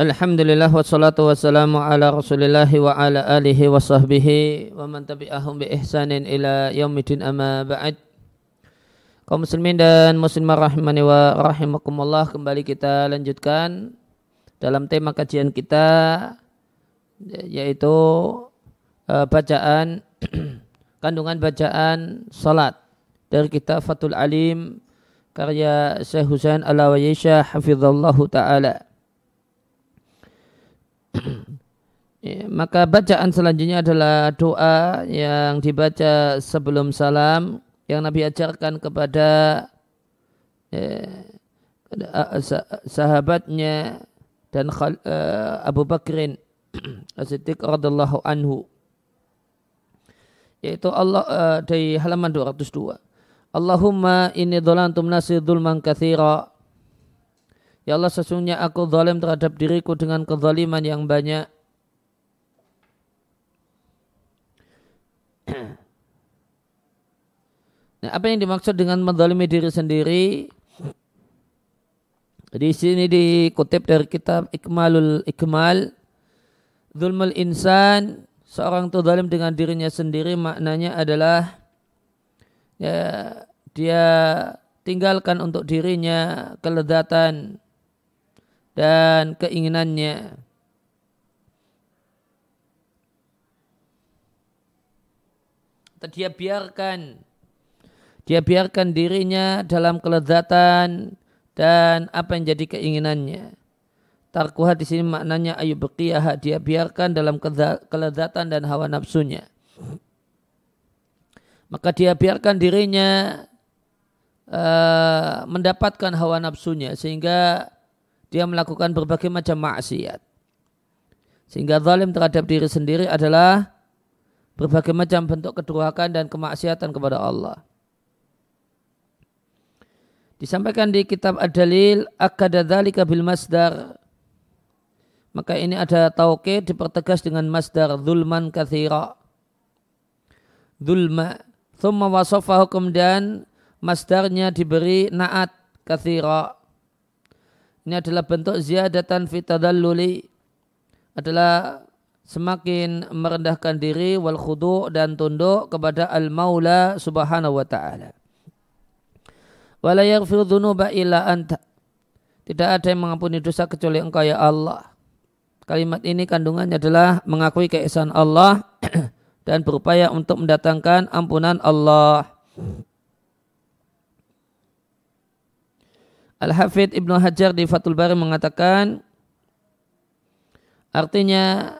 Alhamdulillah wassalatu wassalamu ala rasulillahi wa ala alihi wa sahbihi wa man tabi'ahum bi ihsanin ila yaumidin amma ba'd. Kaum muslimin dan muslimah rahimani wa rahimakumullah kembali kita lanjutkan dalam tema kajian kita yaitu uh, bacaan kandungan bacaan salat dari kitab Fatul Alim karya Syekh Husain Alawayisha hafizallahu taala ya, maka bacaan selanjutnya adalah doa yang dibaca sebelum salam yang Nabi ajarkan kepada ya, sahabatnya dan uh, Abu Bakrin As-Siddiq anhu. Yaitu Allah uh, dari halaman 202 Allahumma inni dhalantum nasi dhulman Ya Allah sesungguhnya aku zalim terhadap diriku dengan kezaliman yang banyak. Nah, apa yang dimaksud dengan menzalimi diri sendiri? Di sini dikutip dari kitab Ikmalul Ikmal. Zulmul insan, seorang itu zalim dengan dirinya sendiri maknanya adalah ya, dia tinggalkan untuk dirinya keledatan dan keinginannya. Dia biarkan dia biarkan dirinya dalam kelezatan dan apa yang jadi keinginannya. Tarkuha di sini maknanya ayu dia biarkan dalam kelezatan dan hawa nafsunya. Maka dia biarkan dirinya uh, mendapatkan hawa nafsunya sehingga dia melakukan berbagai macam maksiat. Sehingga zalim terhadap diri sendiri adalah berbagai macam bentuk kedurhakan dan kemaksiatan kepada Allah. Disampaikan di kitab Ad-Dalil akadadzalika bil masdar maka ini ada tauke dipertegas dengan masdar zulman kathira. Zulma. Thumma wasofahu kemudian masdarnya diberi naat kathira. Ini adalah bentuk ziyadatan fitadalluli adalah semakin merendahkan diri wal khudu dan tunduk kepada al-maula subhanahu wa ta'ala. Wala yaghfiru dhunuba illa anta. Tidak ada yang mengampuni dosa kecuali engkau ya Allah. Kalimat ini kandungannya adalah mengakui keesaan Allah dan berupaya untuk mendatangkan ampunan Allah. Al-Hafidh Ibnu Hajar di Fathul Bari mengatakan artinya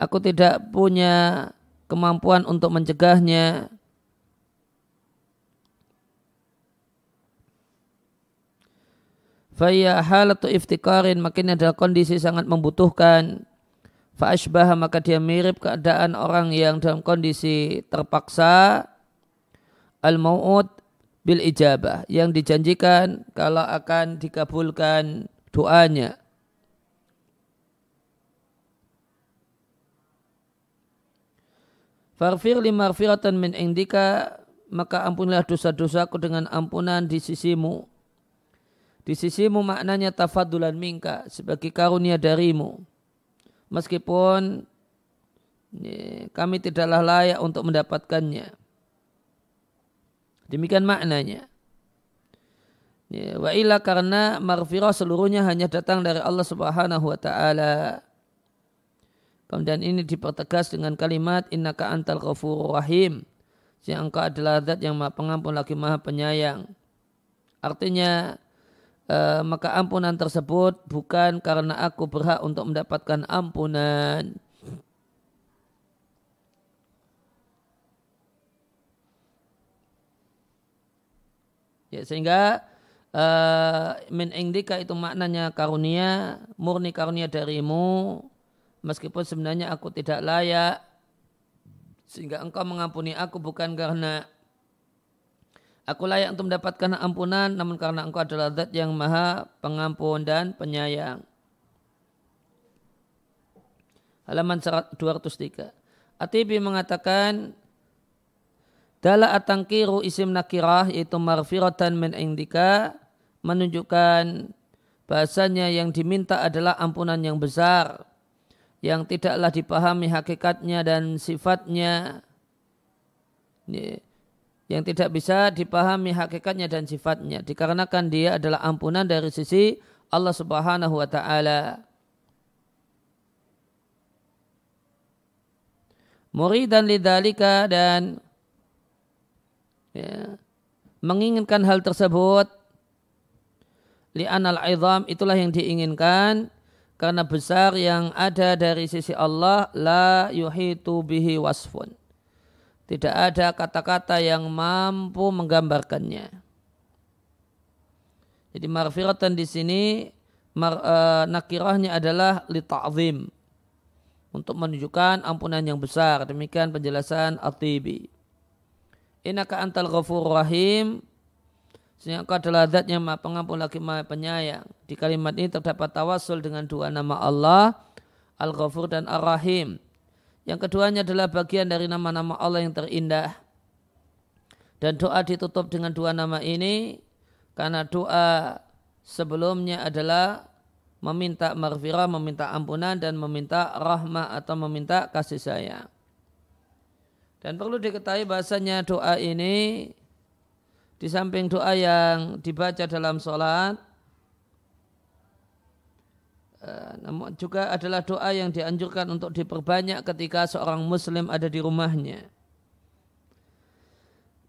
aku tidak punya kemampuan untuk mencegahnya Faya halatu iftikarin makin adalah kondisi sangat membutuhkan. Fa'ashbah maka dia mirip keadaan orang yang dalam kondisi terpaksa. Al-mau'ud bil ijabah yang dijanjikan kalau akan dikabulkan doanya. Farfir lima firatan min indika maka ampunilah dosa-dosaku dengan ampunan di sisimu. Di sisimu maknanya tafadulan mingka sebagai karunia darimu. Meskipun kami tidaklah layak untuk mendapatkannya. Demikian maknanya. Ya, wa illa karena maghfirah seluruhnya hanya datang dari Allah Subhanahu wa taala. Kemudian ini dipertegas dengan kalimat innaka antal ghafurur rahim. Yang engkau adalah zat yang maha pengampun lagi maha penyayang. Artinya eh, maka ampunan tersebut bukan karena aku berhak untuk mendapatkan ampunan. Ya, sehingga uh, min indika itu maknanya karunia, murni karunia darimu, meskipun sebenarnya aku tidak layak, sehingga engkau mengampuni aku bukan karena aku layak untuk mendapatkan ampunan, namun karena engkau adalah zat yang maha pengampun dan penyayang. Halaman 203. Atibi mengatakan Dala atangkiru isim nakirah yaitu marfiratan min indika menunjukkan bahasanya yang diminta adalah ampunan yang besar yang tidaklah dipahami hakikatnya dan sifatnya yang tidak bisa dipahami hakikatnya dan sifatnya dikarenakan dia adalah ampunan dari sisi Allah Subhanahu wa taala. Muridan lidzalika dan ya, menginginkan hal tersebut li'anal izam itulah yang diinginkan karena besar yang ada dari sisi Allah la yuhitu bihi wasfun. Tidak ada kata-kata yang mampu menggambarkannya. Jadi marfiratan di sini mar, uh, nakirahnya adalah li ta'zim untuk menunjukkan ampunan yang besar. Demikian penjelasan At-Tibi. Inaka antal ghafur rahim sehingga engkau adalah zat yang maha pengampun lagi maha penyayang. Di kalimat ini terdapat tawasul dengan dua nama Allah, Al-Ghafur dan Ar-Rahim. Yang keduanya adalah bagian dari nama-nama Allah yang terindah. Dan doa ditutup dengan dua nama ini karena doa sebelumnya adalah meminta marfirah, meminta ampunan dan meminta rahmah atau meminta kasih sayang. Dan perlu diketahui bahasanya doa ini di samping doa yang dibaca dalam sholat, eh, namun juga adalah doa yang dianjurkan untuk diperbanyak ketika seorang muslim ada di rumahnya.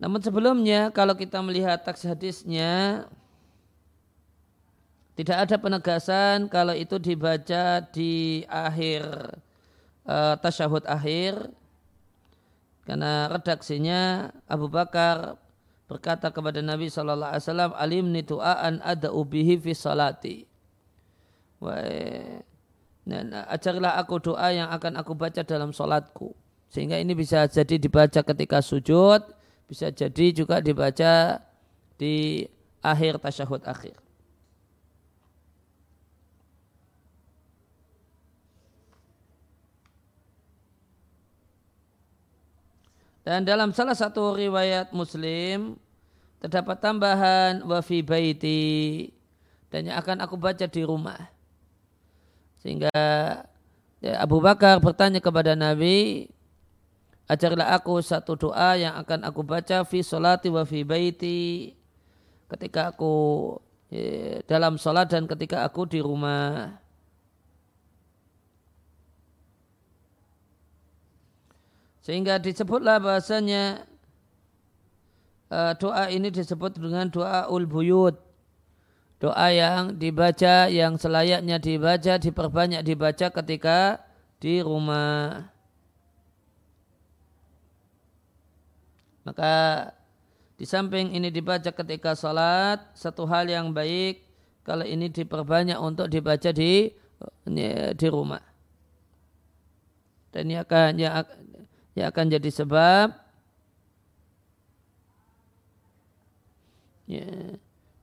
Namun sebelumnya kalau kita melihat teks hadisnya tidak ada penegasan kalau itu dibaca di akhir uh, tasyahud akhir karena redaksinya Abu Bakar berkata kepada Nabi Shallallahu Alaihi Wasallam, alim ni tuaan ada ubihi fi salati. Dan ajarilah aku doa yang akan aku baca dalam solatku. Sehingga ini bisa jadi dibaca ketika sujud, bisa jadi juga dibaca di akhir tasyahud akhir. Dan dalam salah satu riwayat Muslim terdapat tambahan wafi baiti dan yang akan aku baca di rumah. Sehingga ya, Abu Bakar bertanya kepada Nabi, ajarlah aku satu doa yang akan aku baca fi solati wa fi baiti ketika aku ya, dalam solat dan ketika aku di rumah. Sehingga disebutlah bahasanya uh, doa ini disebut dengan doa ul buyut. Doa yang dibaca, yang selayaknya dibaca, diperbanyak dibaca ketika di rumah. Maka di samping ini dibaca ketika sholat, satu hal yang baik kalau ini diperbanyak untuk dibaca di di rumah. Dan ini akan yang akan jadi sebab ya,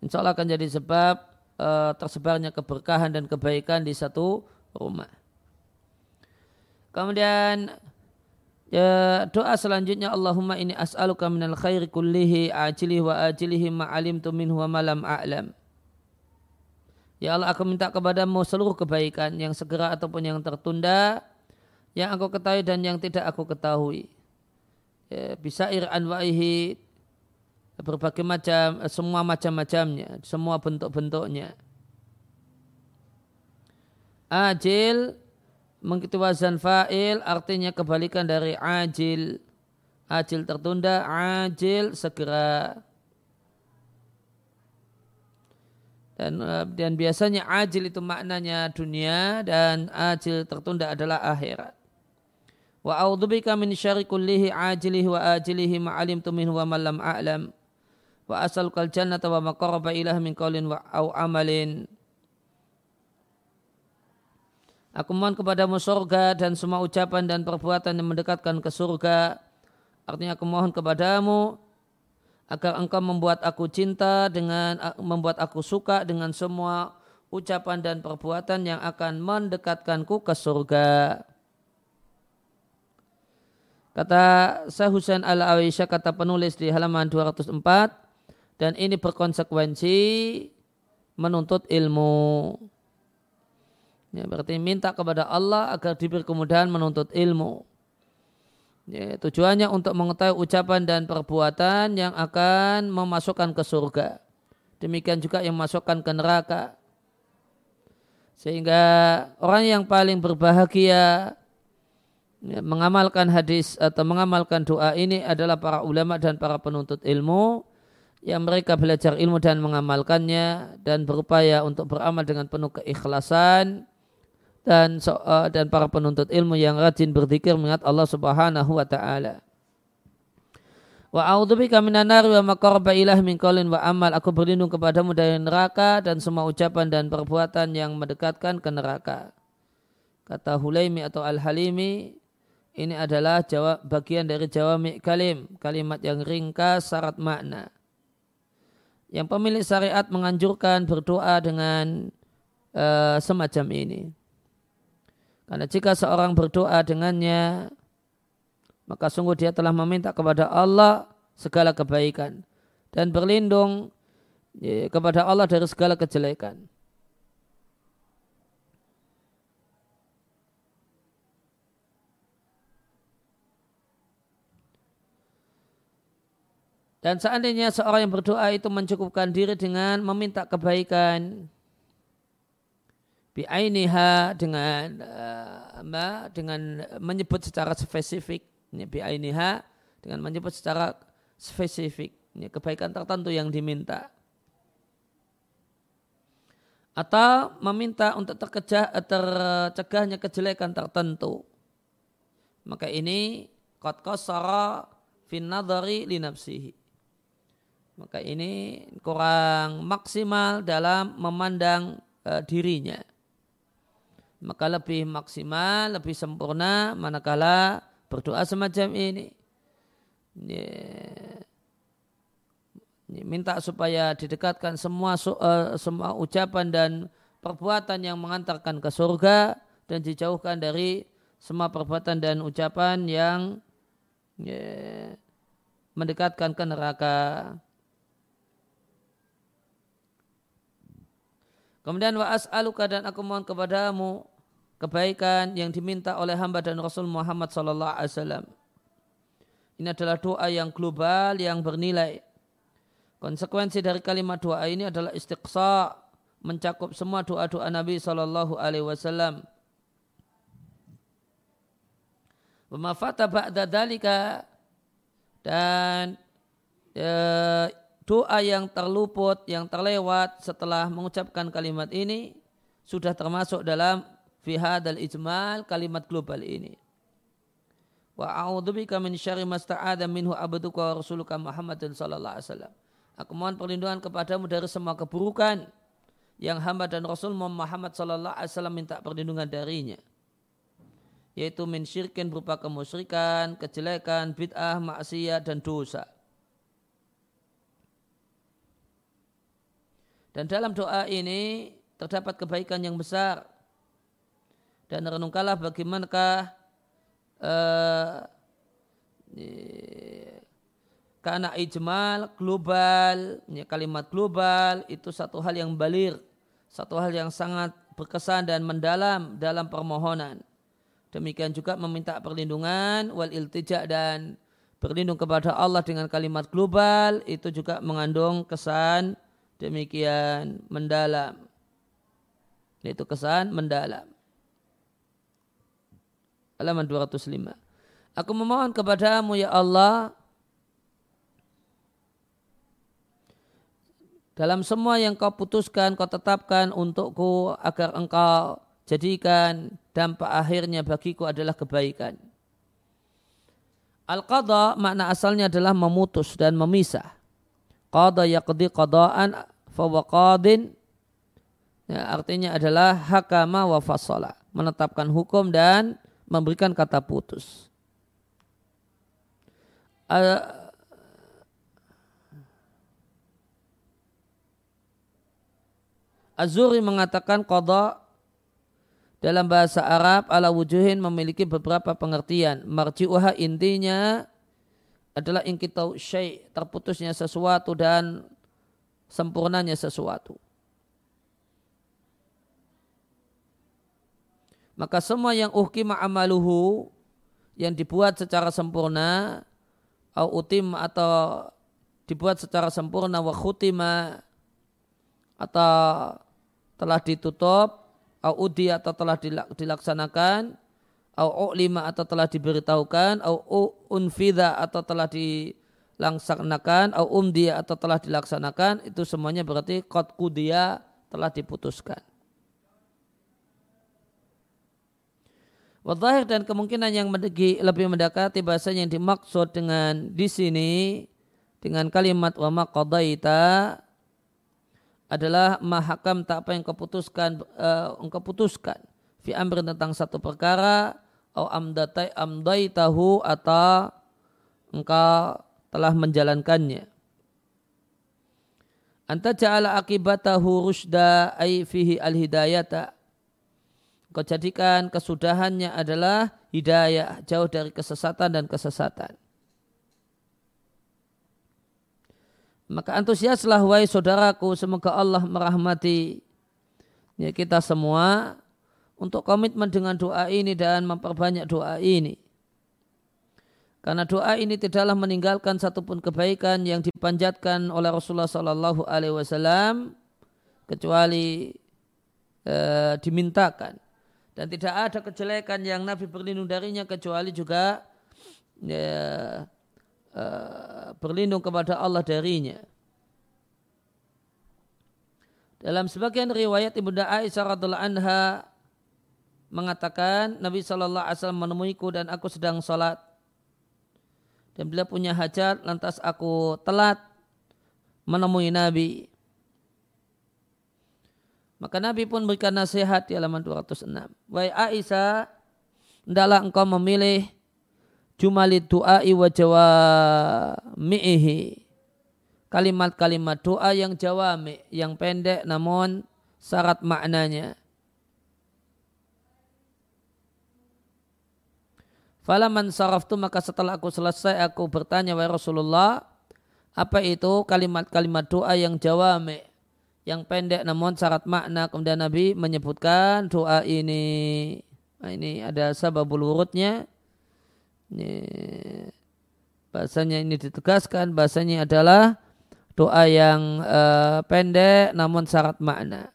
insya Allah akan jadi sebab uh, tersebarnya keberkahan dan kebaikan di satu rumah. Kemudian ya, doa selanjutnya Allahumma ini as'aluka minal khairi kullihi ajilihi wa ajilihi ma'alimtu minhu wa malam a'lam. Ya Allah aku minta kepadamu seluruh kebaikan yang segera ataupun yang tertunda yang aku ketahui dan yang tidak aku ketahui. Ya, bisa anwa'ihi berbagai macam semua macam-macamnya, semua bentuk-bentuknya. Ajil mengikuti wazan fa'il artinya kebalikan dari ajil. Ajil tertunda, ajil segera. Dan, dan biasanya ajil itu maknanya dunia dan ajil tertunda adalah akhirat. Wa a'udzubika min syarri kullihi ajilihi wa ajilihi ma alimtu minhu wa ma lam a'lam. Wa as'aluka al-jannata wa ma ilah min qawlin wa au amalin. Aku mohon kepadamu surga dan semua ucapan dan perbuatan yang mendekatkan ke surga. Artinya aku mohon kepadamu agar engkau membuat aku cinta dengan membuat aku suka dengan semua ucapan dan perbuatan yang akan mendekatkanku ke surga. Kata Syekh Husain Al-Awisya kata penulis di halaman 204 dan ini berkonsekuensi menuntut ilmu. Ya, berarti minta kepada Allah agar diberi kemudahan menuntut ilmu. Ya, tujuannya untuk mengetahui ucapan dan perbuatan yang akan memasukkan ke surga. Demikian juga yang masukkan ke neraka. Sehingga orang yang paling berbahagia mengamalkan hadis atau mengamalkan doa ini adalah para ulama dan para penuntut ilmu yang mereka belajar ilmu dan mengamalkannya dan berupaya untuk beramal dengan penuh keikhlasan dan uh, dan para penuntut ilmu yang rajin berzikir mengingat Allah Subhanahu wa taala. Wa a'udzubika minan nar wa maqarraba ilah min qaulin wa amal. Aku berlindung kepadamu dari neraka dan semua ucapan dan perbuatan yang mendekatkan ke neraka. Kata Hulaimi atau Al-Halimi, ini adalah jawab bagian dari jawami kalim, kalimat yang ringkas syarat makna yang pemilik syariat menganjurkan berdoa dengan uh, semacam ini. Karena jika seorang berdoa dengannya, maka sungguh dia telah meminta kepada Allah segala kebaikan dan berlindung ya, kepada Allah dari segala kejelekan. Dan seandainya seorang yang berdoa itu mencukupkan diri dengan meminta kebaikan bi'ainiha dengan uh, dengan menyebut secara spesifik bi'ainiha dengan menyebut secara spesifik ini kebaikan tertentu yang diminta. Atau meminta untuk terkejah, tercegahnya kejelekan tertentu. Maka ini qad qasara fin nadhari li nafsihi maka ini kurang maksimal dalam memandang uh, dirinya. Maka lebih maksimal, lebih sempurna manakala berdoa semacam ini. Yeah. Minta supaya didekatkan semua uh, semua ucapan dan perbuatan yang mengantarkan ke surga dan dijauhkan dari semua perbuatan dan ucapan yang yeah, mendekatkan ke neraka. Kemudian wa as'aluka dan aku mohon kepadamu kebaikan yang diminta oleh hamba dan Rasul Muhammad sallallahu alaihi wasallam. Ini adalah doa yang global yang bernilai. Konsekuensi dari kalimat doa ini adalah istiqsa mencakup semua doa-doa Nabi sallallahu alaihi wasallam. Wa ba'da dalika dan ya, doa yang terluput, yang terlewat setelah mengucapkan kalimat ini sudah termasuk dalam fihadal ijmal kalimat global ini. Wa a'udzubika min syarri masta'adha minhu abduka wa rasuluka Muhammadin sallallahu alaihi wasallam. Aku mohon perlindungan kepadamu dari semua keburukan yang hamba dan Rasul Muhammad sallallahu alaihi wasallam minta perlindungan darinya. Yaitu min syirkin berupa kemusyrikan, kejelekan, bid'ah, maksiat dan dosa Dan dalam doa ini terdapat kebaikan yang besar. Dan renungkanlah bagaimanakah uh, karena ijmal global, kalimat global itu satu hal yang balir, satu hal yang sangat berkesan dan mendalam dalam permohonan. Demikian juga meminta perlindungan wal iltijak dan berlindung kepada Allah dengan kalimat global itu juga mengandung kesan demikian mendalam. Itu kesan mendalam. Halaman 205. Aku memohon kepadamu ya Allah dalam semua yang kau putuskan, kau tetapkan untukku agar engkau jadikan dampak akhirnya bagiku adalah kebaikan. Al-qadha makna asalnya adalah memutus dan memisah qada yaqdi qadaan fawa qadin. Ya, artinya adalah hakama wa fasala menetapkan hukum dan memberikan kata putus. Uh, Azuri mengatakan qada dalam bahasa Arab ala wujuhin memiliki beberapa pengertian. Marji'uha intinya adalah ingkitau syai terputusnya sesuatu dan sempurnanya sesuatu. Maka semua yang uhkima amaluhu yang dibuat secara sempurna au utim atau dibuat secara sempurna wa khutima atau telah ditutup au udi atau telah dilaksanakan au lima atau telah diberitahukan au unfida atau telah dilaksanakan au umdia atau telah dilaksanakan itu semuanya berarti qad kudia telah diputuskan. Wadahir dan kemungkinan yang lebih mendekati bahasa yang dimaksud dengan di sini dengan kalimat wa maqadaita adalah mahakam tak apa yang keputuskan uh, engkau putuskan. Fi amrin tentang satu perkara atau amdatai amdaitahu atau engkau telah menjalankannya. Anta ja'ala akibatahu rusda ay fihi al hidayata Kau jadikan kesudahannya adalah hidayah, jauh dari kesesatan dan kesesatan. Maka antusiaslah wahai saudaraku, semoga Allah merahmati ya, kita semua untuk komitmen dengan doa ini dan memperbanyak doa ini. Karena doa ini tidaklah meninggalkan satupun kebaikan yang dipanjatkan oleh Rasulullah Sallallahu Alaihi Wasallam kecuali e, dimintakan dan tidak ada kejelekan yang Nabi berlindung darinya kecuali juga ya, uh, berlindung kepada Allah darinya. Dalam sebagian riwayat Ibunda Aisyah radhiallahu anha mengatakan Nabi Shallallahu Alaihi Wasallam menemuiku dan aku sedang sholat dan bila punya hajat lantas aku telat menemui Nabi maka Nabi pun berikan nasihat di halaman 206. Wahai Aisyah, hendaklah engkau memilih jumalit du'ai wa jawami'ihi. Kalimat-kalimat doa yang jawami, yang pendek namun syarat maknanya. Falaman saraftu maka setelah aku selesai aku bertanya wahai Rasulullah apa itu kalimat-kalimat doa yang jawami yang pendek namun syarat makna? Kemudian Nabi menyebutkan doa ini. Nah, ini ada sababul urutnya ini, bahasanya ini ditegaskan bahasanya adalah doa yang uh, pendek namun syarat makna.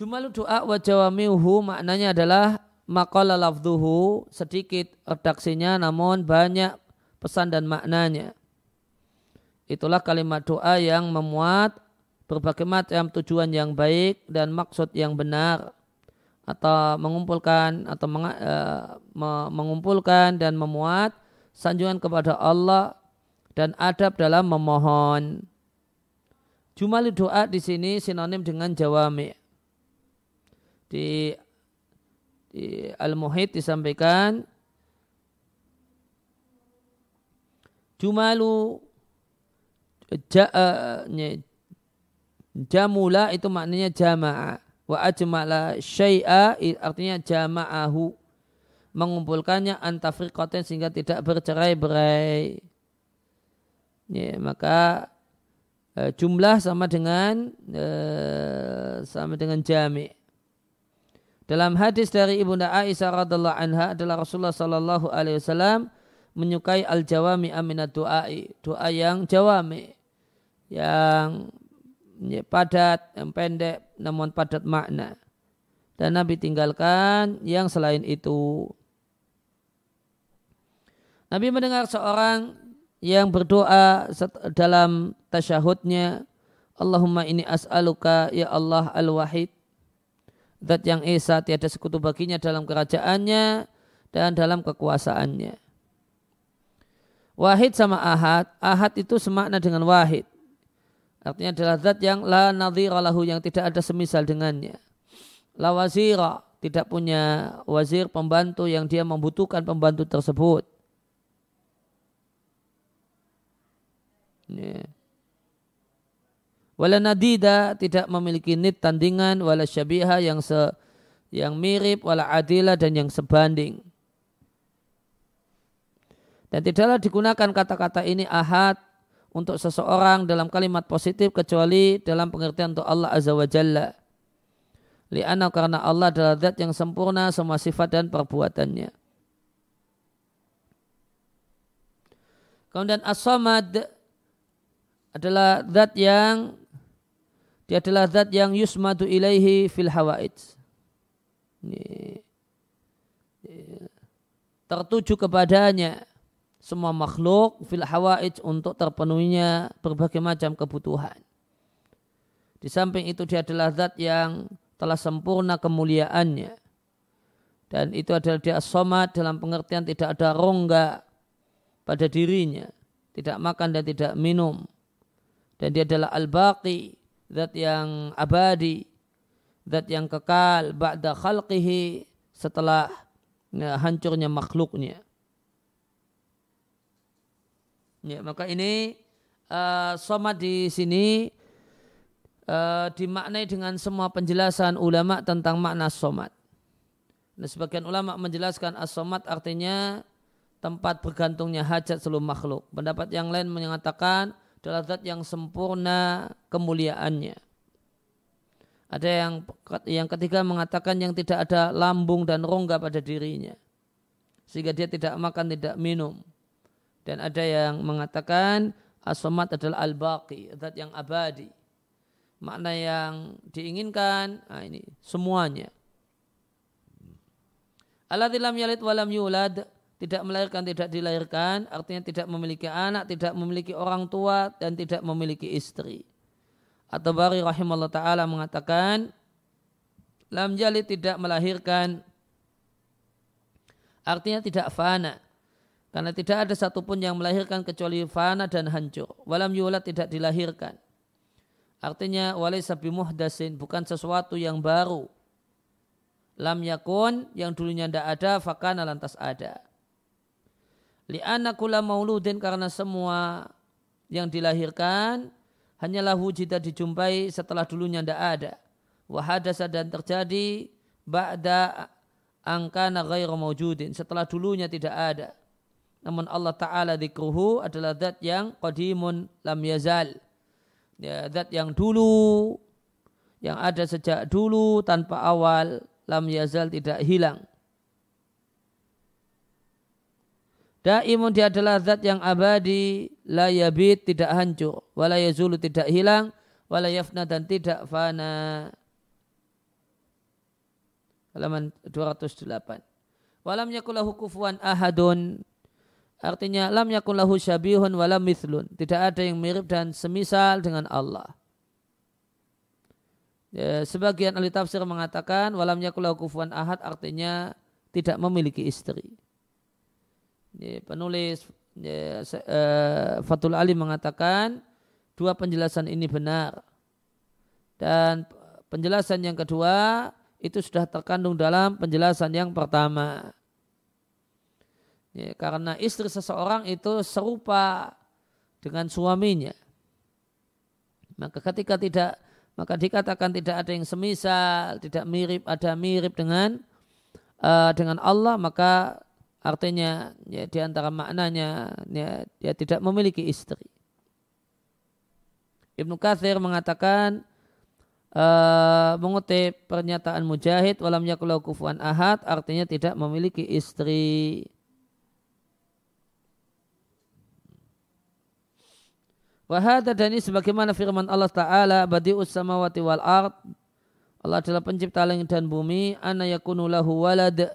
Jumalu doa wa jawamiuhu maknanya adalah maqala lafduhu sedikit redaksinya namun banyak pesan dan maknanya. Itulah kalimat doa yang memuat berbagai macam tujuan yang baik dan maksud yang benar atau mengumpulkan atau uh, mengumpulkan dan memuat sanjungan kepada Allah dan adab dalam memohon. Jumali doa di sini sinonim dengan jawami. Di, di Al-Muhid disampaikan Jumalu ja, uh, Jamula itu maknanya jama'a. Wa ajma'la syai'a artinya jama'ahu. Mengumpulkannya antafriqatin sehingga tidak bercerai-berai. Ya, maka e, jumlah sama dengan e, sama dengan jami'. Dalam hadis dari Ibunda Aisyah radhiallahu anha adalah Rasulullah sallallahu alaihi wasallam menyukai al-jawami aminat doai, doa yang jawami yang ya, padat, yang pendek namun padat makna. Dan Nabi tinggalkan yang selain itu. Nabi mendengar seorang yang berdoa dalam tasyahudnya Allahumma ini as'aluka ya Allah al-wahid Zat yang Esa tiada sekutu baginya dalam kerajaannya dan dalam kekuasaannya. Wahid sama ahad, ahad itu semakna dengan wahid. Artinya adalah zat yang la nadhira lahu yang tidak ada semisal dengannya. La wazira tidak punya wazir pembantu yang dia membutuhkan pembantu tersebut. Ya. Wala nadida tidak memiliki nit tandingan wala syabiha yang se yang mirip wala adila dan yang sebanding. Dan tidaklah digunakan kata-kata ini ahad untuk seseorang dalam kalimat positif kecuali dalam pengertian untuk Allah Azza wa Jalla. Li'anna karena Allah adalah zat yang sempurna semua sifat dan perbuatannya. Kemudian as-samad adalah zat yang dia adalah zat yang yusmadu ilaihi fil hawaid. Tertuju kepadanya semua makhluk fil hawaid untuk terpenuhinya berbagai macam kebutuhan. Di samping itu dia adalah zat yang telah sempurna kemuliaannya. Dan itu adalah dia somat dalam pengertian tidak ada rongga pada dirinya. Tidak makan dan tidak minum. Dan dia adalah al-baqi, zat yang abadi, zat yang kekal, ba'da khalqihi, setelah ya, hancurnya makhluknya. Ya, maka ini uh, di sini uh, dimaknai dengan semua penjelasan ulama tentang makna somat. Nah, sebagian ulama menjelaskan as-somat artinya tempat bergantungnya hajat seluruh makhluk. Pendapat yang lain menyatakan adalah zat yang sempurna kemuliaannya. Ada yang yang ketiga mengatakan yang tidak ada lambung dan rongga pada dirinya. Sehingga dia tidak makan, tidak minum. Dan ada yang mengatakan asomat adalah al-baqi, zat yang abadi. Makna yang diinginkan, nah ini semuanya. Alatilam yalid walam yulad tidak melahirkan, tidak dilahirkan, artinya tidak memiliki anak, tidak memiliki orang tua, dan tidak memiliki istri. Atau Bari rahimahullah ta'ala mengatakan, Lam jali tidak melahirkan, artinya tidak fana. Karena tidak ada satupun yang melahirkan kecuali fana dan hancur. Walam yulad tidak dilahirkan. Artinya walaysa bimuhdasin, bukan sesuatu yang baru. Lam yakun, yang dulunya tidak ada, fakana lantas ada. Li'anna kula mauludin karena semua yang dilahirkan hanyalah wujidah dijumpai setelah dulunya tidak ada. Wahadasa dan terjadi ba'da angkana ghairu mawjudin. Setelah dulunya tidak ada. Namun Allah Ta'ala dikruhu adalah zat yang qadimun lam yazal. Ya, zat yang dulu, yang ada sejak dulu tanpa awal, lam yazal tidak hilang. Daimun dia adalah zat yang abadi, la yabid tidak hancur, wala yazulu tidak hilang, wala yafna dan tidak fana. Halaman 208. Walam yakulahu kufuan ahadun. Artinya lam yakulahu syabihun walam mithlun. Tidak ada yang mirip dan semisal dengan Allah. Ya, sebagian ahli tafsir mengatakan walam yakulahu kufuan ahad artinya tidak memiliki istri penulis ya, uh, Fatul Ali mengatakan dua penjelasan ini benar. Dan penjelasan yang kedua itu sudah terkandung dalam penjelasan yang pertama. Ya, karena istri seseorang itu serupa dengan suaminya. Maka ketika tidak maka dikatakan tidak ada yang semisal tidak mirip ada mirip dengan uh, dengan Allah maka Artinya ya, di antara maknanya ya, dia tidak memiliki istri. Ibnu Kathir mengatakan uh, mengutip pernyataan Mujahid walam yakulau kufuan ahad artinya tidak memiliki istri. Wahada dan ini sebagaimana firman Allah Ta'ala badi'us samawati wal ard Allah adalah pencipta langit dan bumi ana yakunu lahu walad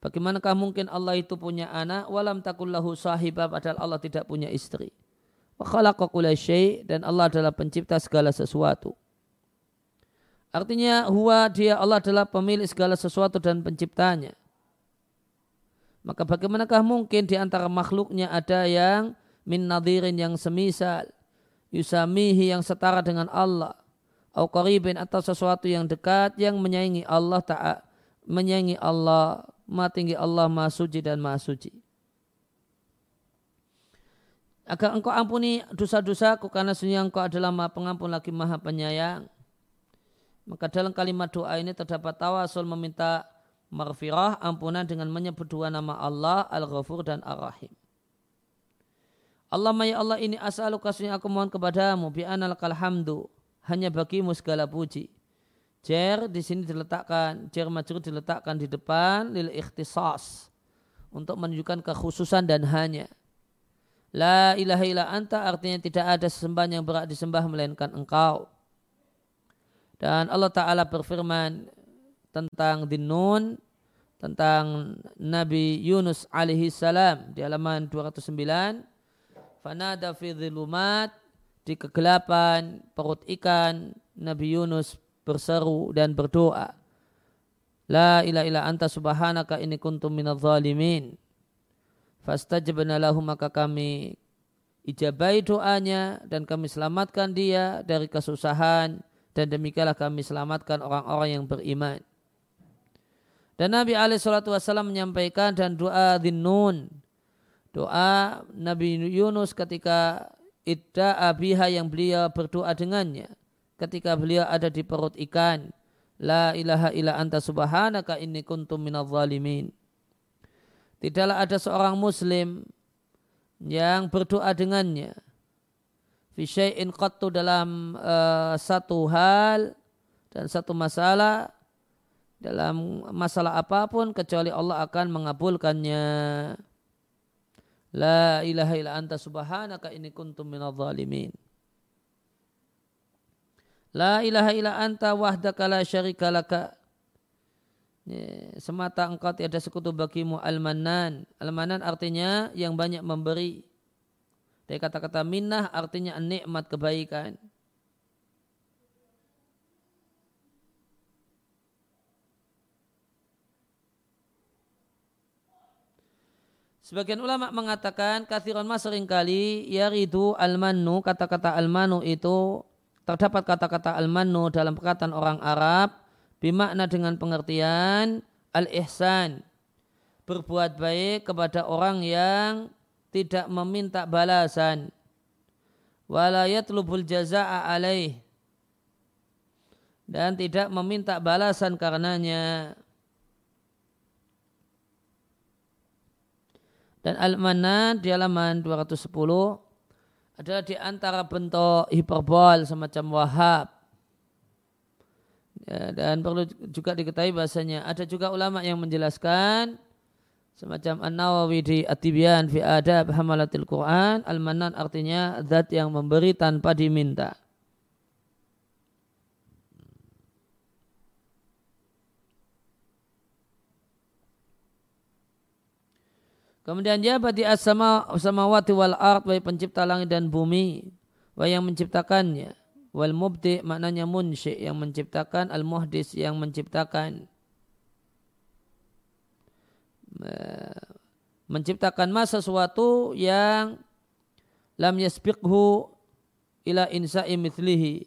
Bagaimanakah mungkin Allah itu punya anak walam takullahu sahibah padahal Allah tidak punya istri. Wa syai' dan Allah adalah pencipta segala sesuatu. Artinya huwa dia Allah adalah pemilik segala sesuatu dan penciptanya. Maka bagaimanakah mungkin di antara makhluknya ada yang min nadirin yang semisal yusamihi yang setara dengan Allah au qaribin atau sesuatu yang dekat yang menyaingi Allah taala menyaingi Allah Maha tinggi Allah, Maha suci dan Maha suci. Agar engkau ampuni dosa-dosaku karena sesungguhnya engkau adalah Maha pengampun lagi Maha penyayang. Maka dalam kalimat doa ini terdapat tawasul meminta marfirah, ampunan dengan menyebut dua nama Allah, Al-Ghafur dan Ar-Rahim. Allah ya Allah ini as'aluka aku mohon kepadamu bi'anal kalhamdu hanya bagimu segala puji Jer di sini diletakkan, jer majrur diletakkan di depan lil ikhtisas untuk menunjukkan kekhususan dan hanya. La ilaha illa anta artinya tidak ada sesembahan yang berat disembah melainkan engkau. Dan Allah Ta'ala berfirman tentang dinun, tentang Nabi Yunus alaihi salam di halaman 209. Fanada fi di kegelapan perut ikan Nabi Yunus berseru dan berdoa. La ilaha illa anta subhanaka inni kuntum minadh zalimin. Fastajabna lahu maka kami ijabai doanya dan kami selamatkan dia dari kesusahan dan demikianlah kami selamatkan orang-orang yang beriman. Dan Nabi SAW menyampaikan dan doa dinun. Doa Nabi Yunus ketika idda abiha yang beliau berdoa dengannya ketika beliau ada di perut ikan. La ilaha illa anta subhanaka inni kuntum minal zalimin. Tidaklah ada seorang muslim yang berdoa dengannya. Fi syai'in qattu dalam uh, satu hal dan satu masalah dalam masalah apa pun kecuali Allah akan mengabulkannya. La ilaha illa anta subhanaka inni kuntum minal zalimin. La ilaha illa anta wahdaka la syarika laka. Semata engkau tiada sekutu bagimu al-manan. Al-manan artinya yang banyak memberi. Dari kata-kata minnah artinya nikmat kebaikan. Sebagian ulama mengatakan kathiron mas sering kali yaridu al-mannu kata-kata al-manu itu terdapat kata-kata al-mannu dalam perkataan orang Arab bimakna dengan pengertian al-ihsan berbuat baik kepada orang yang tidak meminta balasan. Wala yatlubul jazaa'a alaih dan tidak meminta balasan karenanya. Dan al-manan di halaman 210 adalah di antara bentuk hiperbol semacam wahab. Ya, dan perlu juga diketahui bahasanya ada juga ulama yang menjelaskan semacam An-Nawawi di At-Tibyan fi Adab Hamalatil Quran, Al-Manan artinya zat yang memberi tanpa diminta. Kemudian dia berarti as-sama samawati wal ard wa pencipta langit dan bumi wa yang menciptakannya. Wal mubdi maknanya munsyi yang menciptakan, al muhdis yang menciptakan. Menciptakan masa sesuatu yang lam yasbiqhu ila insa'i mithlihi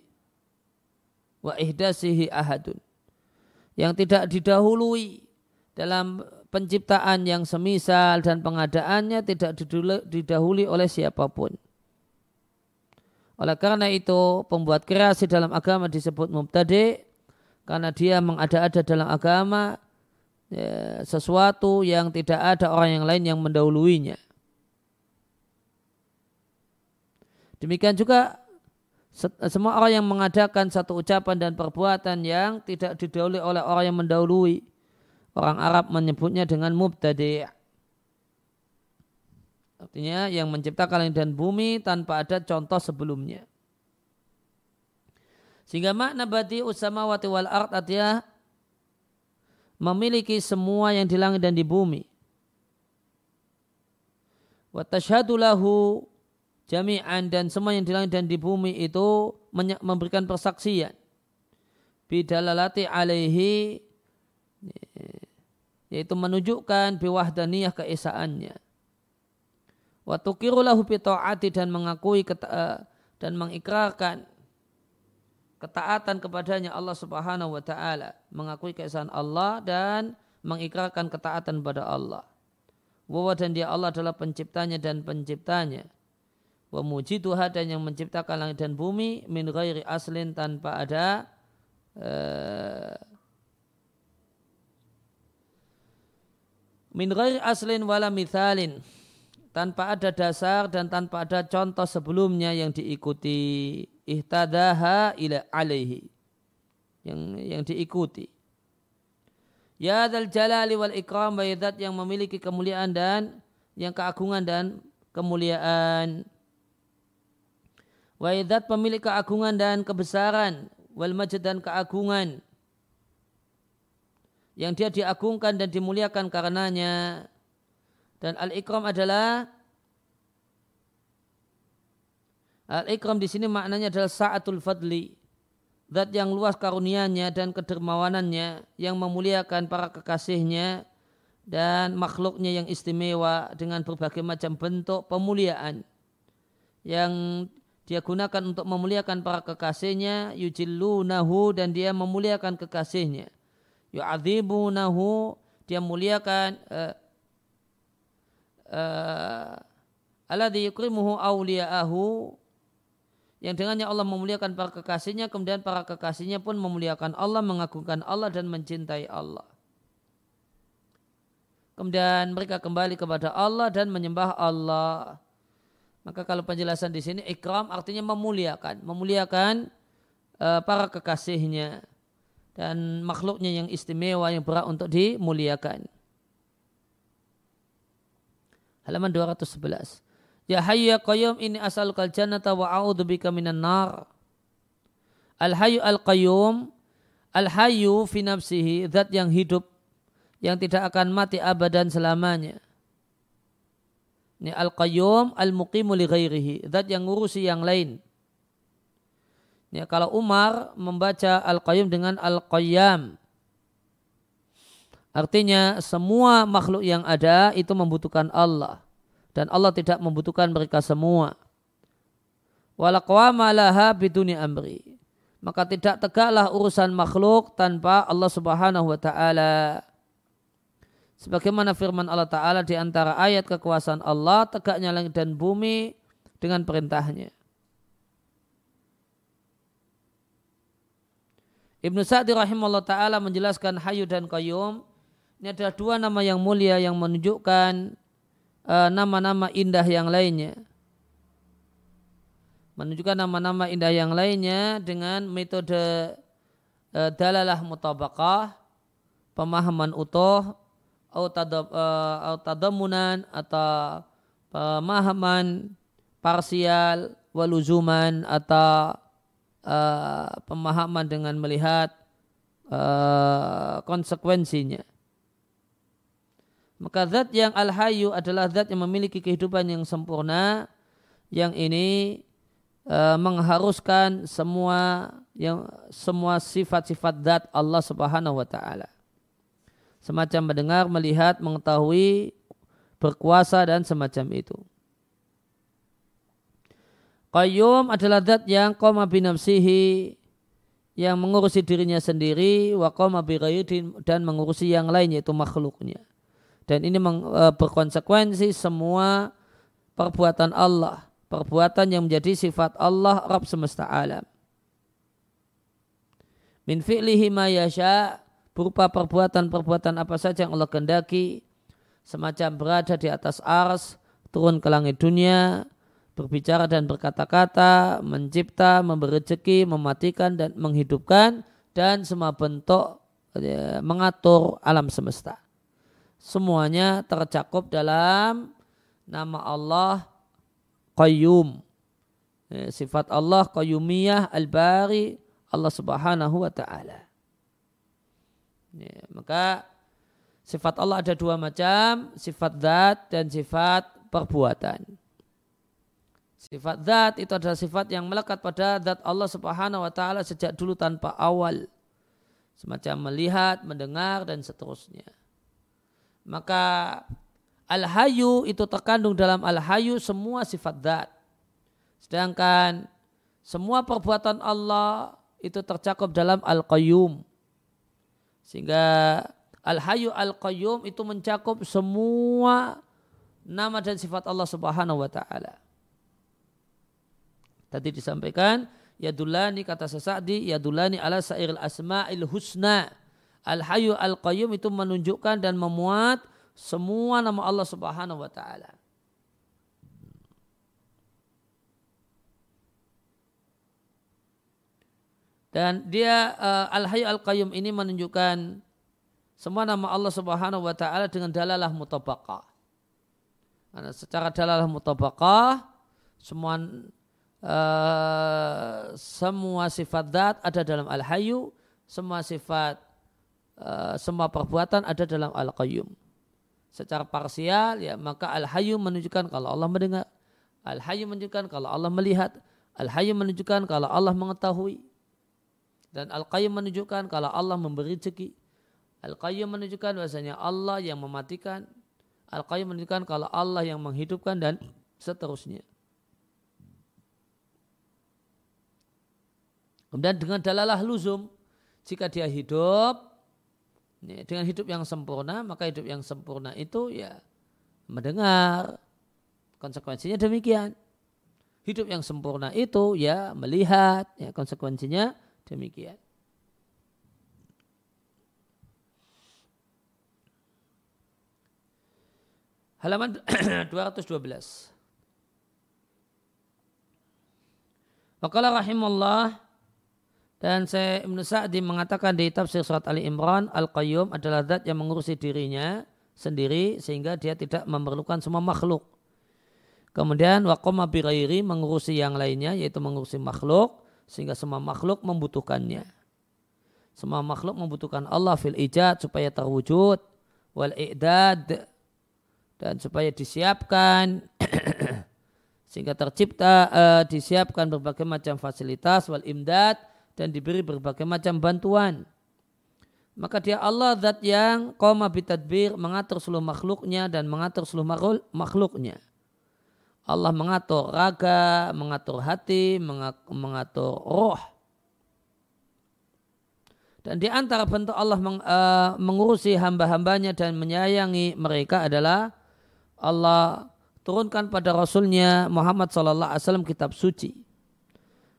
wa ihdasihi ahadun. Yang tidak didahului dalam penciptaan yang semisal dan pengadaannya tidak didahului oleh siapa pun. Oleh karena itu, pembuat kreasi dalam agama disebut mubtadi karena dia mengada-ada dalam agama ya, sesuatu yang tidak ada orang yang lain yang mendahuluinya. Demikian juga semua orang yang mengadakan satu ucapan dan perbuatan yang tidak didahului oleh orang yang mendahului Orang Arab menyebutnya dengan mubtadi' Artinya yang menciptakan langit dan bumi tanpa ada contoh sebelumnya. Sehingga makna badi usamawati wal ard artinya memiliki semua yang di langit dan di bumi. Wa lahu jami'an dan semua yang di langit dan di bumi itu memberikan persaksian. Bidalalati alaihi yaitu menunjukkan biwahdaniyah keesaannya. Wa tuqirulahu ta'ati dan mengakui eh, dan mengikrarkan ketaatan kepadanya Allah Subhanahu wa taala, mengakui keesaan Allah dan mengikrarkan ketaatan pada Allah. Wa dan dia Allah adalah penciptanya dan penciptanya. Wa mujiduha dan yang menciptakan langit dan bumi min ghairi aslin tanpa ada uh, min ghairi aslin wala mithalin tanpa ada dasar dan tanpa ada contoh sebelumnya yang diikuti ihtadaha ila alaihi yang yang diikuti. Ya dal jalali wal ikram wa yang memiliki kemuliaan dan yang keagungan dan kemuliaan. Wa pemilik keagungan dan kebesaran wal majd dan keagungan yang dia diagungkan dan dimuliakan karenanya. Dan al-ikram adalah al-ikram di sini maknanya adalah sa'atul fadli zat yang luas karunianya dan kedermawanannya yang memuliakan para kekasihnya dan makhluknya yang istimewa dengan berbagai macam bentuk pemuliaan yang dia gunakan untuk memuliakan para kekasihnya yujillunahu dan dia memuliakan kekasihnya yu'adzibunahu dia muliakan uh, uh, yukrimuhu awliya'ahu. Yang dengannya Allah memuliakan para kekasihnya kemudian para kekasihnya pun memuliakan Allah mengagungkan Allah dan mencintai Allah. Kemudian mereka kembali kepada Allah dan menyembah Allah. Maka kalau penjelasan di sini ikram artinya memuliakan, memuliakan uh, para kekasihnya dan makhluknya yang istimewa yang berat untuk dimuliakan. Halaman 211. Ya hayyu ya qayyum ini as'alukal jannata wa a'udzubika minan nar. Al hayyu al qayyum al hayyu fi nafsihi zat yang hidup yang tidak akan mati abadan selamanya ini al-qayyum al-muqimu li ghairihi. Zat yang ngurusi yang lain. Ya, kalau Umar membaca al-qayyum dengan al-qayyam. Artinya semua makhluk yang ada itu membutuhkan Allah. Dan Allah tidak membutuhkan mereka semua. Laha biduni amri. Maka tidak tegaklah urusan makhluk tanpa Allah subhanahu wa ta'ala. Sebagaimana firman Allah Ta'ala di antara ayat kekuasaan Allah, tegaknya langit dan bumi dengan perintahnya. Ibnu Sa'di rahimahullah ta'ala menjelaskan hayu dan qayyum. Ini adalah dua nama yang mulia yang menunjukkan uh, nama-nama indah yang lainnya. Menunjukkan nama-nama indah yang lainnya dengan metode uh, dalalah mutabakah, pemahaman utuh, Eh, atau tadamunan atau pemahaman parsial waluzuman atau uh, pemahaman dengan melihat uh, konsekuensinya. Maka zat yang al-hayu adalah zat yang memiliki kehidupan yang sempurna yang ini uh, mengharuskan semua yang semua sifat-sifat zat Allah Subhanahu wa taala semacam mendengar, melihat, mengetahui, berkuasa dan semacam itu. Qayyum adalah zat yang qoma binafsihi yang mengurusi dirinya sendiri wa qoma dan mengurusi yang lain yaitu makhluknya. Dan ini e, berkonsekuensi semua perbuatan Allah, perbuatan yang menjadi sifat Allah Rabb semesta alam. Min fi'lihi ma yasha' berupa perbuatan-perbuatan apa saja yang Allah kehendaki semacam berada di atas ars turun ke langit dunia berbicara dan berkata-kata mencipta memberi rezeki mematikan dan menghidupkan dan semua bentuk ya, mengatur alam semesta. Semuanya tercakup dalam nama Allah Qayyum. Ya, sifat Allah Qayyumiyah Al-Bari Allah Subhanahu wa taala. Ya, maka sifat Allah ada dua macam, sifat zat dan sifat perbuatan. Sifat zat itu adalah sifat yang melekat pada zat Allah Subhanahu wa taala sejak dulu tanpa awal. Semacam melihat, mendengar dan seterusnya. Maka al-hayu itu terkandung dalam al-hayu semua sifat zat. Sedangkan semua perbuatan Allah itu tercakup dalam al-qayyum sehingga Al-Hayyu Al-Qayyum itu mencakup semua nama dan sifat Allah Subhanahu wa taala. Tadi disampaikan yadulani kata sesadi yadulani ala sairil asma'il husna. Al-Hayyu Al-Qayyum itu menunjukkan dan memuat semua nama Allah Subhanahu wa taala. Dan dia uh, Al-Hayy Al-Qayyum ini menunjukkan semua nama Allah Subhanahu wa taala dengan dalalah mutabaqah. Karena secara dalalah mutabaqah semua uh, semua sifat zat ada dalam Al-Hayyu, semua sifat uh, semua perbuatan ada dalam Al-Qayyum. Secara parsial ya maka Al-Hayyu menunjukkan kalau Allah mendengar, Al-Hayyu menunjukkan kalau Allah melihat, Al-Hayyu menunjukkan kalau Allah mengetahui. Dan Al-Qayyum menunjukkan kalau Allah memberi rezeki. Al-Qayyum menunjukkan bahasanya Allah yang mematikan. Al-Qayyum menunjukkan kalau Allah yang menghidupkan dan seterusnya. Kemudian dengan dalalah luzum, jika dia hidup dengan hidup yang sempurna, maka hidup yang sempurna itu ya mendengar. Konsekuensinya demikian. Hidup yang sempurna itu ya melihat, ya konsekuensinya Demikian. Halaman 212. Wakala rahimullah dan saya Ibn Sa'di mengatakan di tafsir surat Ali Imran Al-Qayyum adalah zat yang mengurusi dirinya sendiri sehingga dia tidak memerlukan semua makhluk. Kemudian waqama birairi mengurusi yang lainnya yaitu mengurusi makhluk sehingga semua makhluk membutuhkannya. Semua makhluk membutuhkan Allah fil ijad supaya terwujud wal i'dad dan supaya disiapkan sehingga tercipta uh, disiapkan berbagai macam fasilitas wal imdad dan diberi berbagai macam bantuan. Maka dia Allah zat yang koma bitadbir mengatur seluruh makhluknya dan mengatur seluruh makhluknya. Allah mengatur raga, mengatur hati, mengatur roh. Dan di antara bentuk Allah uh, mengurusi hamba-hambanya dan menyayangi mereka adalah Allah turunkan pada Rasulnya Muhammad SAW kitab suci.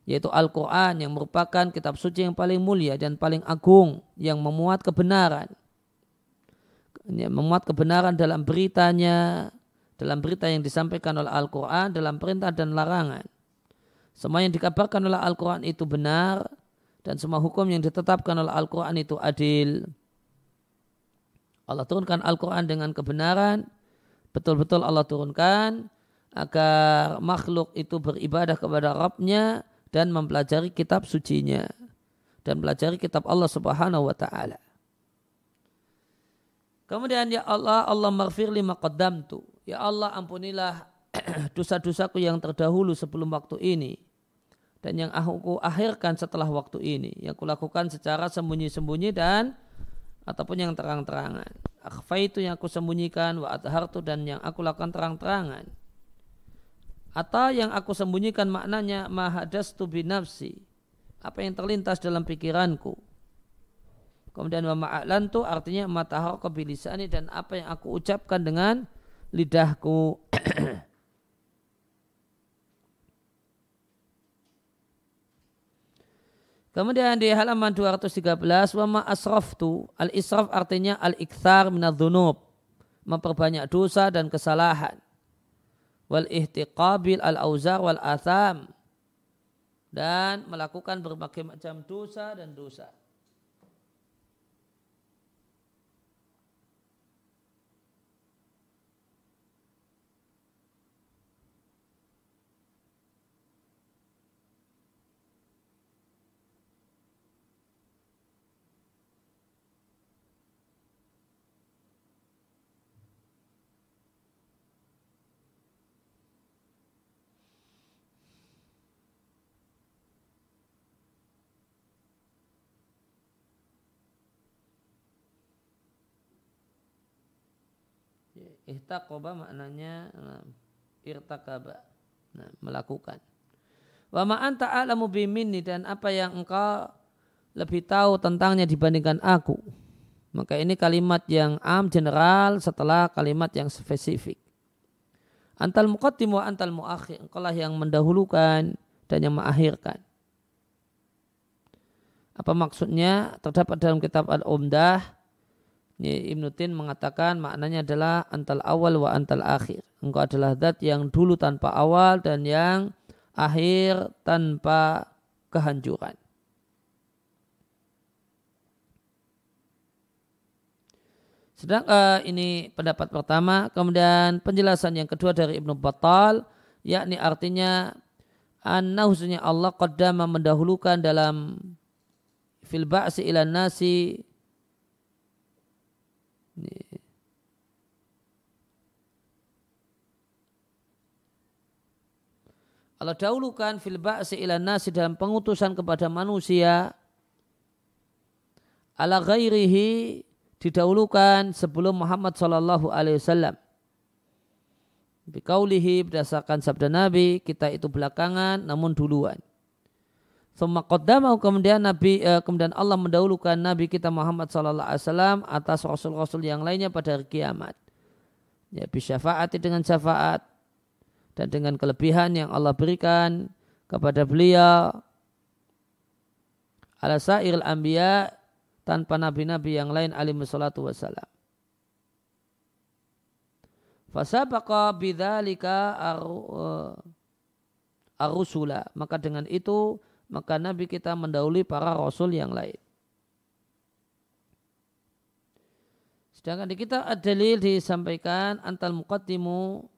Yaitu Al-Quran yang merupakan kitab suci yang paling mulia dan paling agung yang memuat kebenaran. Memuat kebenaran dalam beritanya, dalam berita yang disampaikan oleh Al-Quran dalam perintah dan larangan. Semua yang dikabarkan oleh Al-Quran itu benar dan semua hukum yang ditetapkan oleh Al-Quran itu adil. Allah turunkan Al-Quran dengan kebenaran. Betul-betul Allah turunkan agar makhluk itu beribadah kepada Rabbnya dan mempelajari kitab sucinya dan pelajari kitab Allah Subhanahu wa taala. Kemudian ya Allah, Allah maghfir lima qaddamtu. Ya Allah ampunilah dosa-dosaku yang terdahulu sebelum waktu ini. Dan yang aku akhirkan setelah waktu ini. Yang kulakukan secara sembunyi-sembunyi dan ataupun yang terang-terangan. Akhfa itu yang aku sembunyikan wa athartu dan yang aku lakukan terang-terangan. Atau yang aku sembunyikan maknanya mahadastu binafsi. Apa yang terlintas dalam pikiranku Kemudian wa ma'alantu artinya matahar kebilisani dan apa yang aku ucapkan dengan lidahku. Kemudian di halaman 213 wa ma asraftu al israf artinya al ikthar minadz memperbanyak dosa dan kesalahan wal ihtiqabil al auzar wal atham dan melakukan berbagai macam dosa dan dosa. Ihtaqoba maknanya nah, irtakaba. Nah, melakukan. Wa ma'an ta'alamu biminni dan apa yang engkau lebih tahu tentangnya dibandingkan aku. Maka ini kalimat yang am general setelah kalimat yang spesifik. Antal muqaddim wa antal muakhir. Engkau lah yang mendahulukan dan yang mengakhirkan. Apa maksudnya? Terdapat dalam kitab Al-Umdah Ibnu Tin mengatakan maknanya adalah antal awal wa antal akhir. Engkau adalah zat yang dulu tanpa awal dan yang akhir tanpa kehancuran. Sedangkan uh, eh, ini pendapat pertama, kemudian penjelasan yang kedua dari Ibnu Battal, yakni artinya anna husnya Allah qaddama mendahulukan dalam fil ba'si ila nasi Allah dahulukan fil ba'si ila nasi dalam pengutusan kepada manusia ala ghairihi didahulukan sebelum Muhammad sallallahu alaihi wasallam. Bikaulihi berdasarkan sabda Nabi, kita itu belakangan namun duluan. Summa qaddamahu kemudian Nabi eh, kemudian Allah mendahulukan Nabi kita Muhammad sallallahu alaihi wasallam atas rasul-rasul yang lainnya pada hari kiamat. Ya bisyafaati dengan syafaat dan dengan kelebihan yang Allah berikan kepada beliau ala sairil anbiya tanpa nabi-nabi yang lain alaihi salatu wassalam. Fasabaqa bidzalika ar-rusula. Maka dengan itu maka Nabi kita mendahului para rasul yang lain. Sedangkan di kitab ad-dalil disampaikan antal muqaddimu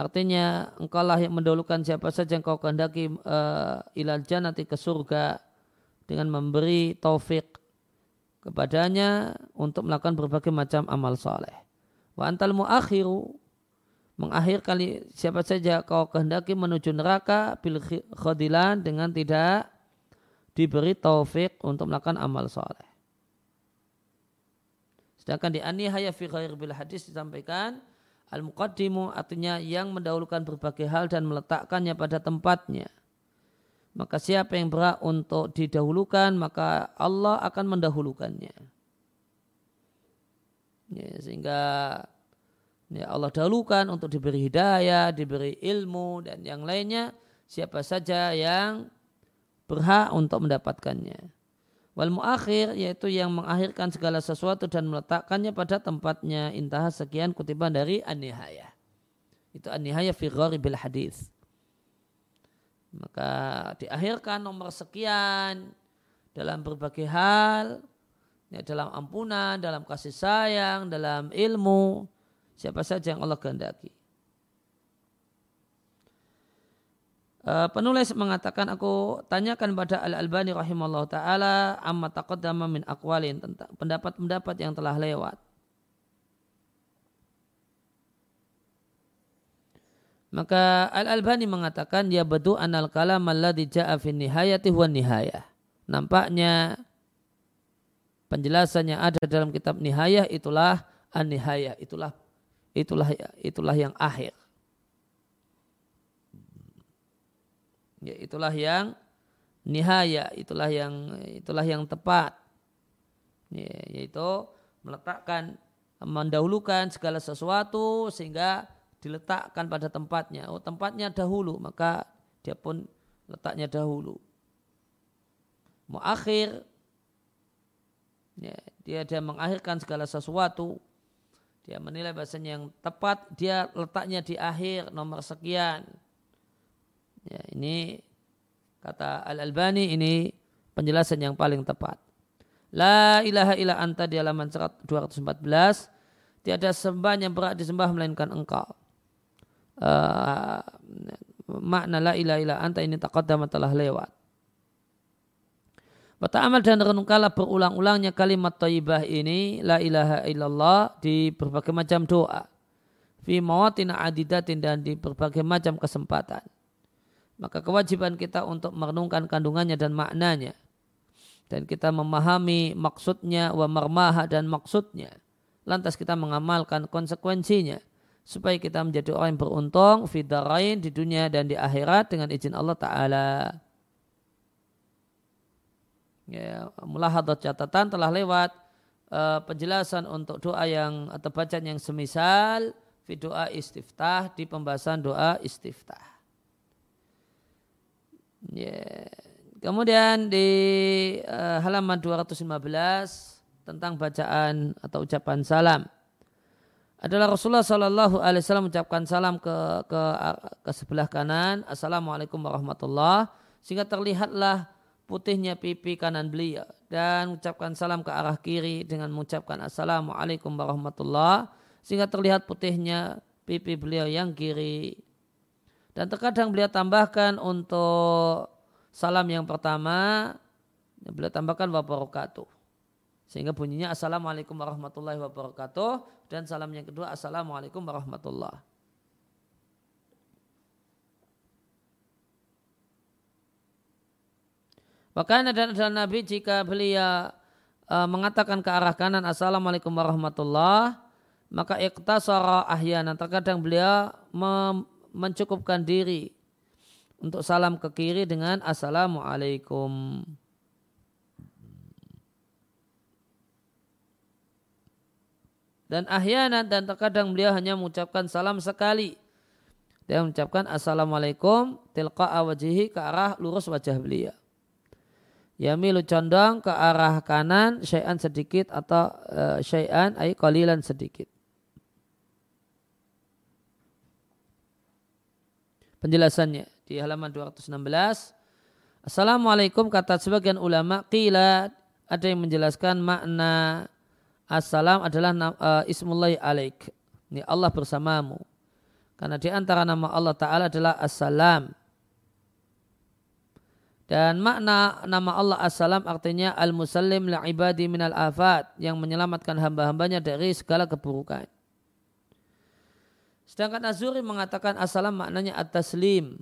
artinya engkaulah yang mendahulukan siapa saja yang kau kehendaki uh, ilal jannati ke surga dengan memberi taufik kepadanya untuk melakukan berbagai macam amal soleh. Wa antal muakhiru mengakhir kali siapa saja kau kehendaki menuju neraka bil khadilan dengan tidak diberi taufik untuk melakukan amal soleh. Sedangkan di anihaya fi khair bil hadis disampaikan al muqaddimu artinya yang mendahulukan berbagai hal dan meletakkannya pada tempatnya. Maka siapa yang berhak untuk didahulukan maka Allah akan mendahulukannya. Ya, sehingga ya Allah dahulukan untuk diberi hidayah, diberi ilmu dan yang lainnya siapa saja yang berhak untuk mendapatkannya. Wal muakhir yaitu yang mengakhirkan segala sesuatu dan meletakkannya pada tempatnya. Intah sekian kutipan dari An-Nihayah. Itu An-Nihayah fi gharibil hadis. Maka diakhirkan nomor sekian dalam berbagai hal ya, dalam ampunan, dalam kasih sayang, dalam ilmu, siapa saja yang Allah kehendaki. Uh, penulis mengatakan aku tanyakan pada Al Albani rahimahullah taala amma taqaddama min aqwalin tentang pendapat-pendapat yang telah lewat. Maka Al Albani mengatakan ya bedu anal kalam alladhi ja'a fi nihayati huwa nihayah. Nampaknya penjelasan yang ada dalam kitab Nihayah itulah an-nihayah, itulah itulah itulah yang akhir. Ya, itulah yang nihaya, itulah yang itulah yang tepat. Ya, yaitu meletakkan mendahulukan segala sesuatu sehingga diletakkan pada tempatnya. Oh, tempatnya dahulu, maka dia pun letaknya dahulu. Muakhir Ya, dia dia mengakhirkan segala sesuatu. Dia menilai bahasanya yang tepat dia letaknya di akhir nomor sekian. Ya, ini kata Al Albani ini penjelasan yang paling tepat. La ilaha illa anta di halaman 214 tiada sembah yang berat disembah melainkan engkau. Uh, makna la ilaha illa anta ini taqaddama telah lewat. Berta'amal dan renungkanlah berulang-ulangnya kalimat taibah ini la ilaha illallah di berbagai macam doa. Fi mawatina adidatin dan di berbagai macam kesempatan. Maka kewajiban kita untuk merenungkan kandungannya dan maknanya. Dan kita memahami maksudnya wa marmaha dan maksudnya. Lantas kita mengamalkan konsekuensinya. Supaya kita menjadi orang yang beruntung fidarain di dunia dan di akhirat dengan izin Allah Ta'ala ya, mulahadat catatan telah lewat uh, penjelasan untuk doa yang atau bacaan yang semisal fi doa istiftah di pembahasan doa istiftah. Ya. Kemudian di uh, halaman 215 tentang bacaan atau ucapan salam adalah Rasulullah Shallallahu Alaihi Wasallam mengucapkan salam ke, ke ke sebelah kanan Assalamualaikum warahmatullah sehingga terlihatlah putihnya pipi kanan beliau dan mengucapkan salam ke arah kiri dengan mengucapkan assalamualaikum warahmatullah sehingga terlihat putihnya pipi beliau yang kiri. Dan terkadang beliau tambahkan untuk salam yang pertama beliau tambahkan wabarakatuh. Sehingga bunyinya assalamualaikum warahmatullahi wabarakatuh. Dan salam yang kedua assalamualaikum warahmatullahi Bahkan ada adalah Nabi jika beliau uh, mengatakan ke arah kanan Assalamualaikum warahmatullah maka iktasara ahyanan. Terkadang beliau mencukupkan diri untuk salam ke kiri dengan Assalamualaikum. Dan ahyanan dan terkadang beliau hanya mengucapkan salam sekali. Dia mengucapkan Assalamualaikum tilqa wajihi ke arah lurus wajah beliau. Yamilu condong ke arah kanan syai'an sedikit atau uh, syai'an ay qalilan sedikit. Penjelasannya di halaman 216. Assalamualaikum kata sebagian ulama qila ada yang menjelaskan makna assalam adalah uh, ismullahi alaik. Ini Allah bersamamu. Karena di antara nama Allah Ta'ala adalah assalam. Dan makna nama Allah As-Salam artinya Al-Musallim li'ibadi minal afat yang menyelamatkan hamba-hambanya dari segala keburukan. Sedangkan Azuri mengatakan As-Salam maknanya At-Taslim.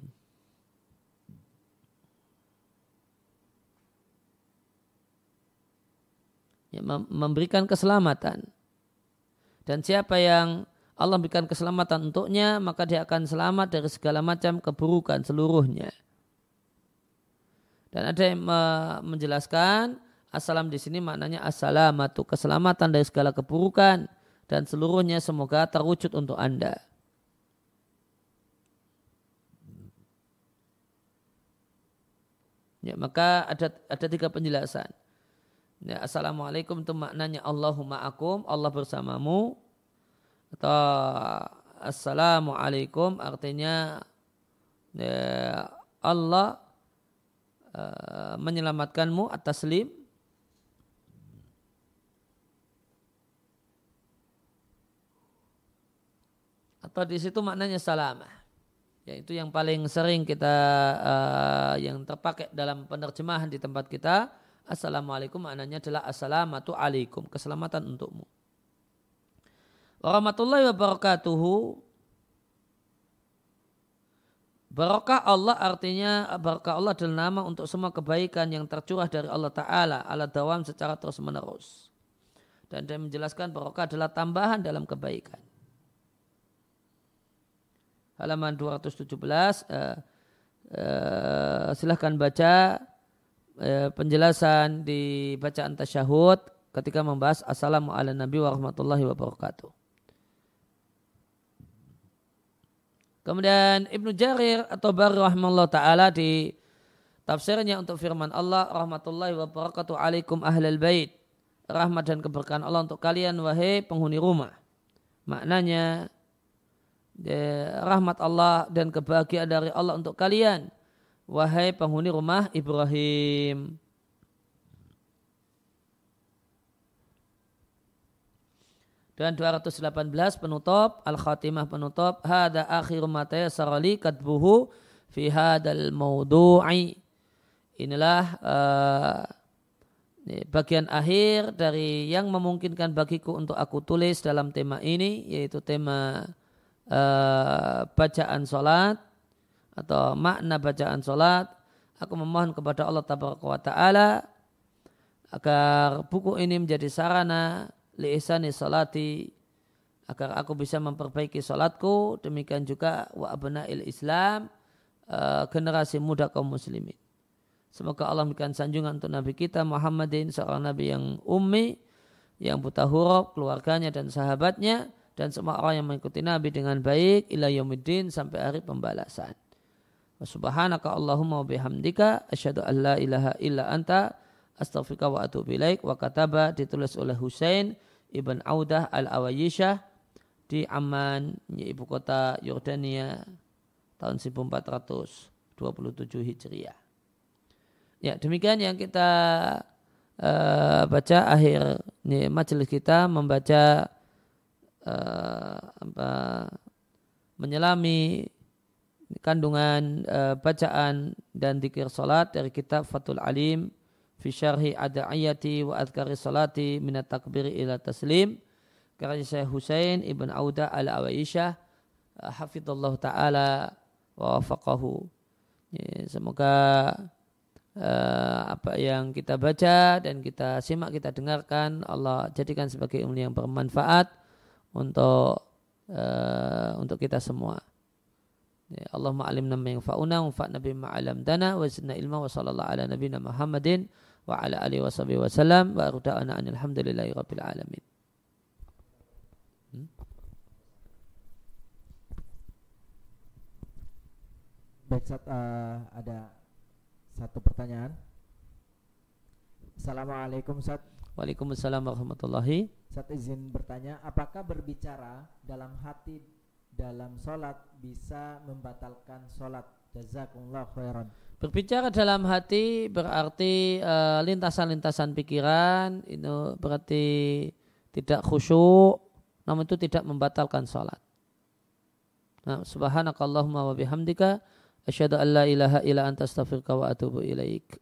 Ya, memberikan keselamatan. Dan siapa yang Allah berikan keselamatan untuknya, maka dia akan selamat dari segala macam keburukan seluruhnya. Dan ada yang menjelaskan assalam di sini maknanya assalamatu keselamatan dari segala keburukan dan seluruhnya semoga terwujud untuk Anda. Ya, maka ada ada tiga penjelasan. Ya, Assalamualaikum itu maknanya Allahumma akum, Allah bersamamu. Atau Assalamualaikum artinya ya, Allah Eh, menyelamatkanmu atas lim atau di situ maknanya salamah yaitu yang paling sering kita uh, yang terpakai dalam penerjemahan di tempat kita assalamualaikum maknanya adalah assalamatu alaikum keselamatan untukmu warahmatullahi wabarakatuhu Barakah Allah artinya barakah Allah adalah nama untuk semua kebaikan yang tercurah dari Allah Ta'ala ala dawam secara terus menerus. Dan dia menjelaskan barakah adalah tambahan dalam kebaikan. Halaman 217 uh, uh, silahkan baca uh, penjelasan di bacaan tasyahud ketika membahas Assalamualaikum warahmatullahi wabarakatuh. Kemudian Ibnu Jarir atau Bari rahimahullah ta'ala di tafsirnya untuk firman Allah rahmatullahi wa barakatuh alaikum ahlal bait. Rahmat dan keberkahan Allah untuk kalian wahai penghuni rumah. Maknanya rahmat Allah dan kebahagiaan dari Allah untuk kalian wahai penghuni rumah Ibrahim. dan 218 penutup al-khatimah penutup hada akhir ma tayassara li katbuhu fi hadal maudu'i inilah uh, bagian akhir dari yang memungkinkan bagiku untuk aku tulis dalam tema ini yaitu tema uh, bacaan salat atau makna bacaan salat aku memohon kepada Allah taala agar buku ini menjadi sarana li'isani salati agar aku bisa memperbaiki salatku. Demikian juga wa abna'il Islam uh, generasi muda kaum muslimin. Semoga Allah memberikan sanjungan untuk Nabi kita Muhammadin seorang Nabi yang ummi yang buta huruf keluarganya dan sahabatnya dan semua orang yang mengikuti Nabi dengan baik ila yaumiddin sampai hari pembalasan wa subhanaka Allahumma bihamdika asyhadu an la ilaha illa anta astaghfiruka wa atubu ilaik wa kataba ditulis oleh Husain Ibn Audah Al-Awayishah di Amman, ibu kota Yordania tahun 1427 Hijriah. Ya, demikian yang kita uh, baca akhir majelis kita membaca uh, apa, menyelami kandungan uh, bacaan dan dikir salat dari kitab Fatul Alim fi syarhi ada'iyati wa adkari salati minat takbiri ila taslim. Karya saya Husain ibn Auda ala Awaisyah uh, hafidhullah ta'ala wa wafaqahu. Ya, semoga uh, apa yang kita baca dan kita simak kita dengarkan Allah jadikan sebagai ilmu yang bermanfaat untuk uh, untuk kita semua. Ya, Allahumma alimna ma yanfa'una wa fa'na bima 'allamtana wa zidna ilma wa sallallahu ala nabiyyina Muhammadin wa ala alihi wa sahbihi wa sallam wa arda'ana alhamdulillahi rabbil alamin. Hmm? Baik, saat, uh, eh, ada satu pertanyaan. Assalamualaikum Ustaz. Waalaikumsalam warahmatullahi. Saat izin bertanya, apakah berbicara dalam hati dalam sholat bisa membatalkan sholat. Jazakumullah khairan. Berbicara dalam hati berarti uh, lintasan-lintasan pikiran itu berarti tidak khusyuk, namun itu tidak membatalkan sholat. Nah, subhanakallahumma wa bihamdika asyhadu an la ilaha illa anta astaghfiruka wa atubu ilaik.